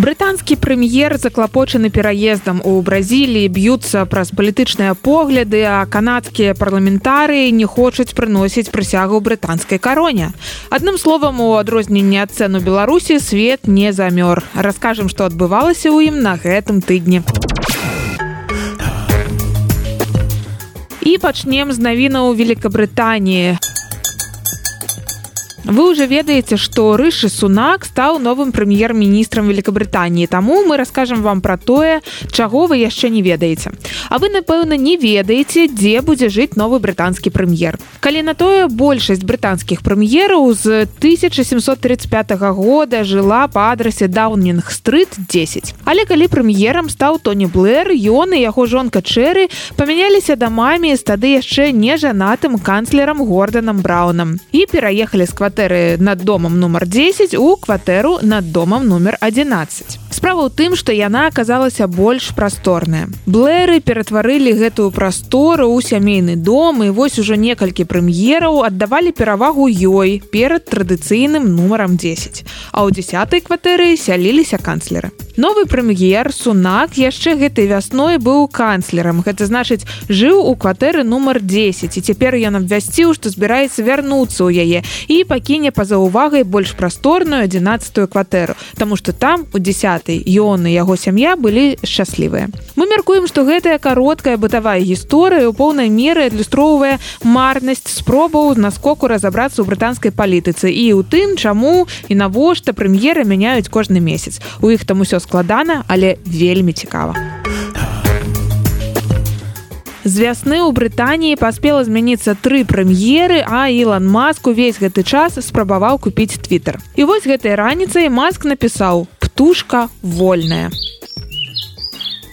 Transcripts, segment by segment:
брытанскі прэм'ер заклапочаны пераездам у бразіліі б'юцца праз палітычныя погляды а канадскія парламентарыі не хочуць прыносіць прысягу брытанскай кароне. Адным словам у адрозненне ад цэну беларусі свет не замёр. Раскажам што адбывалася ў ім на гэтым тыдні. І пачнем з навінаў великкабрытаніі Вы уже ведаеце, што рышы сунак стаў новым прэм'ер-міністрам Великабрытаніі. Таму мы раскажам вам пра тое, чаго вы яшчэ не ведаеце. А вы, напэўна, не ведаеце, дзе будзе жыць новы брытанскі прэм'ер. Калі на тое большасць брытанскіх прэм'ераў з 1735 года жыла па адрасе Даўнінг стрыт 10. Але калі прэм'ерам стаў Тоні Блэр, ён і яго жонка Чэры памяняліся дамамі з тады яшчэ не жанатым канцлерам горданам Браунам і пераехалі з кватэры кватэры над домам нумар 10 у кватэру над домам нумер 11 справа ў тым што яна аказалася больш прасторная. Блэры ператварылі гэтую прастору ў сямейны дом і вось ужо некалькі прэм'ераў аддавалі перавагу ёй перад традыцыйным нумарам 10 а ў десятой кватэры сяліліся канцлеры. Новы прэм'ер сунак яшчэ гэтай вясной быў канцлерам. Гэта значыць жыў у кватэры нумар 10 і цяпер ён абвясціў што збіраецца вярнуцца ў яе. І па пакіне па-за ўвагай больш прасторную 11 кватэру Таму што там у 10 ён і яго сям'я былі шчаслівыя. Мы мяркуем што гэтая кароткая бытавая гісторыя у поўнай меры адлюстроўвае марнасць спробаў наскоку разабрацца ў брытанскай палітыцы і ў тым чаму і навошта прэм'еры мяняюць кожны месяц. У іх там усё складана але вельмі цікава З вясны ў Брытаніі паспела змяніцца тры прэм'еры, а Ілан Маск увесь гэты час спрабаваў купіць твиттер. І вось гэтай раніцай Маск напісаў: птушка вольная.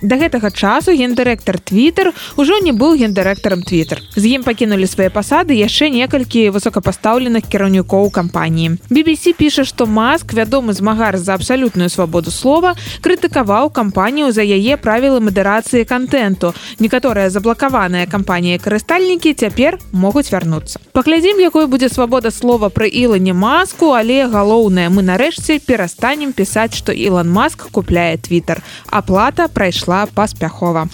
Да гэтага часу гендырэктар Twitter ужо не быў гендырэктарам Twitter. З ім пакінулі свае пасады яшчэ некалькі высокапастаўленых кіраўнікоў кампаніі. BBC піша, што Маск, вядомы змагар за абсалютную свабоду слова, крытыкаваў кампанію за яе правілы мадэрацыі контенту. Некаторыя заблакаваныя кампаніі карыстальнікі цяпер могуць вярнуцца. Паглядзім, якой будзе свабода слова пры ілане маску, але галоўнае мы нарэшце перастанем пісаць, што Ілан Маск купляе Twitter. Аплата прайшла прайшла паспяхова.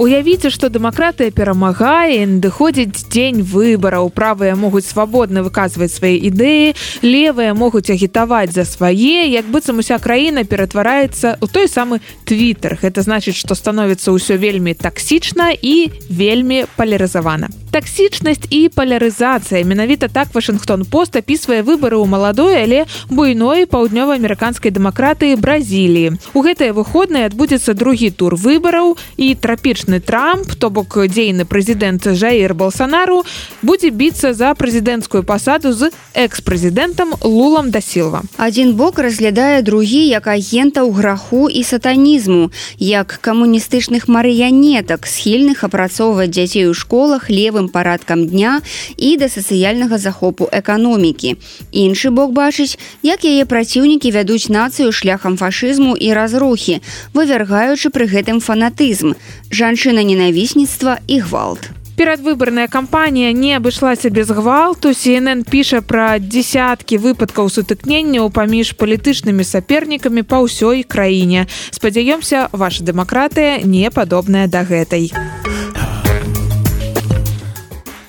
Уявіце, што дэмакратыя перамагае, надыходзіць дзень выбараў. правыя могуць свабодна выказваць свае ідэі, левыя могуць агітаваць за свае, як быццам уся краіна ператвараецца ў той самы твиттер. Гэта значыць, што становіцца ўсё вельмі таксічна і вельмі палярызавана. Таксічнасць і палярызацыя менавіта так Вашынгтон пост апісвае выбары ў маладой, але буйной паўднёва-амерыканскай дэмакратыі Бразіліі. У гэтыя выходныя адбудзецца другі тур выбараў і трапічны трамп то бок дзейны прэзідэнт жаір балсанару будзе біцца за прэзідэнцкую пасаду з экс-прэзідэнтам лулам да сілва адзін бок разглядае другі як агента ў граху і сатанізму як камуністычных марыянетак схільных апрацоўваць дзяцей у школах левым парадкам дня і да сацыяльнага захопу эканомікі іншы бок бачыць як яе праціўнікі вядуць нацыю шляхам фашызму і разрухі вывяргаючы пры гэтым фанатызм. Жанчына ненавісніцтва і гвалт. Перадвыбарная кампанія не абышлася без гвалту. CNN піша пра дзясяткі выпадкаў сутыкненняў паміж палітычнымі сапернікамі па ўсёй краіне. Спадзяёмся, ваша дэмакратыя не падобная да гэтай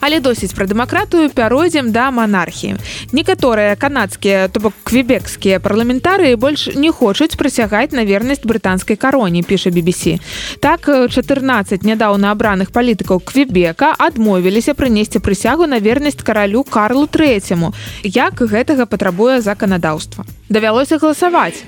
але досыць пра дэмакратыю пяройдзем да манархіі некаторыя канадскія то бок квебекскія парламентарыі больш не хочуць прысягаць на вернасць брытанскай кароне піша BBC так 14 нядаўна абраных палітыкаў квебека адмовіліся прынесці прысягу на вернасць каралю карлу трэцяму. Як гэтага патрабуе заканадаўства давялося галасаваць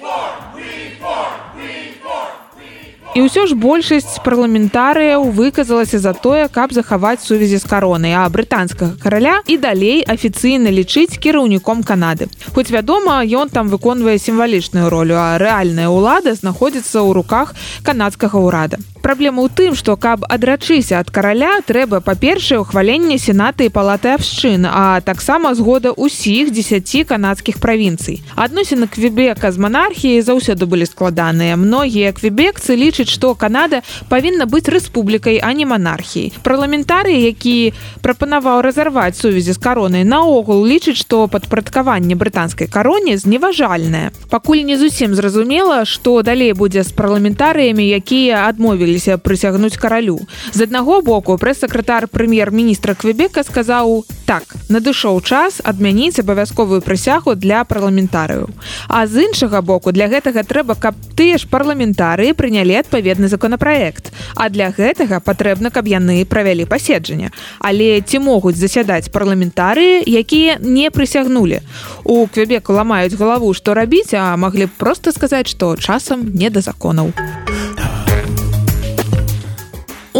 І ўсё ж большасць парламентарыяў выказалася за тое, каб захаваць сувязі з каронай, а брытанскага караля і далей афіцыйна лічыць кіраўніком Канады. Хоць вядома, ён там выконвае сімвалічную ролю, а рэальная ўлада знаходзіцца ў руках канадскага ўрада. Праблема ў тым што каб адрачыся ад караля трэба па-першае ухваленне сенаты і палаты абшчын а таксама згода ўсіх 10 канадскіх правінцый. Адносіны квебека з манархіяй заўсёды былі складаныя. Многія квебекцы лічаць што канада павінна быць рэспублікай а не манархіяй. Парламентарыі які прапанаваў разарваць сувязі з каронай наогул лічыць што падпарадкаванне брытанскай кароне зневажальнае. Пакуль не зусім зразумела што далей будзе з парламентарыямі якія адмовіліся прысягнуць каралю. З аднаго боку прэс-сакратар прэм'ер-міністра квебека сказаў так надышоў час адмяніць абавязковую прысягу для парламентарыяў. А з іншага боку для гэтага трэба каб тыя ж парламентарыі прынялі адпаведны законапраект. А для гэтага патрэбна каб яны правялі паседжанне. Але ці могуць засядаць парламентарыі якія не прысягнулі? У квебеку ламаюць галаву што рабіць а маглі б просто сказаць што часам не да законаў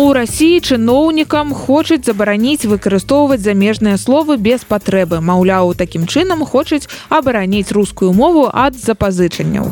у рассіі чыноўнікам хочуць забараніць выкарыстоўваць замежныя словы без патрэбы маўляў такім чынам хочуць абараніць рускую мову ад запазычанняў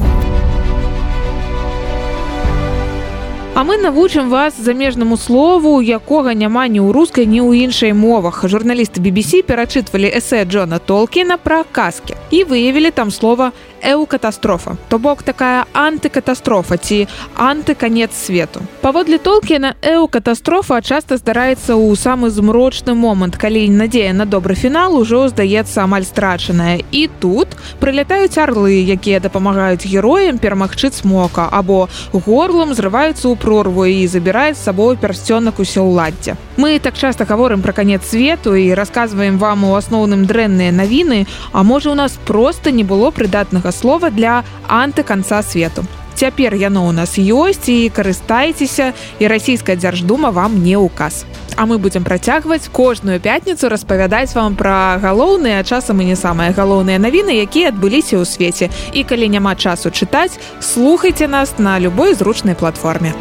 А мы навучым вас замежнаму слову, якога няма ні ў рускай, ні ў іншай мовах. Журналісты BBC перачытвалі эсэ Джона Толкіна пра казкі і выявілі там слова эўкатастрофа. То бок такая антыкатастрофа ці антыканец свету. Паводле Толкіна эўкатастрофа часта здараецца ў самы змрочны момант, калі надзея на добры фінал ужо здаецца амаль страчаная. І тут прылятаюць арлы, якія дапамагаюць героям перамагчы смока або горлам зрываюцца ў прорву і забірае з сабой пярсцёнак усё ўладдзя. Мы так часта гаворым пра канец свету і расказваем вам у асноўным дрэнныя навіны, а можа у нас проста не было прыдатнага слова для антыканца свету. Цяпер яно ў нас ёсць і карыстайцеся і расійская дзярждума вам не ўказ. А мы будзем працягваць кожную пятніцу распавядаць вам пра галоўныя часам і не самыя галоўныя навіны, якія адбыліся ў свеце. І калі няма часу чытаць, слухайце нас на любой зручнай платформе.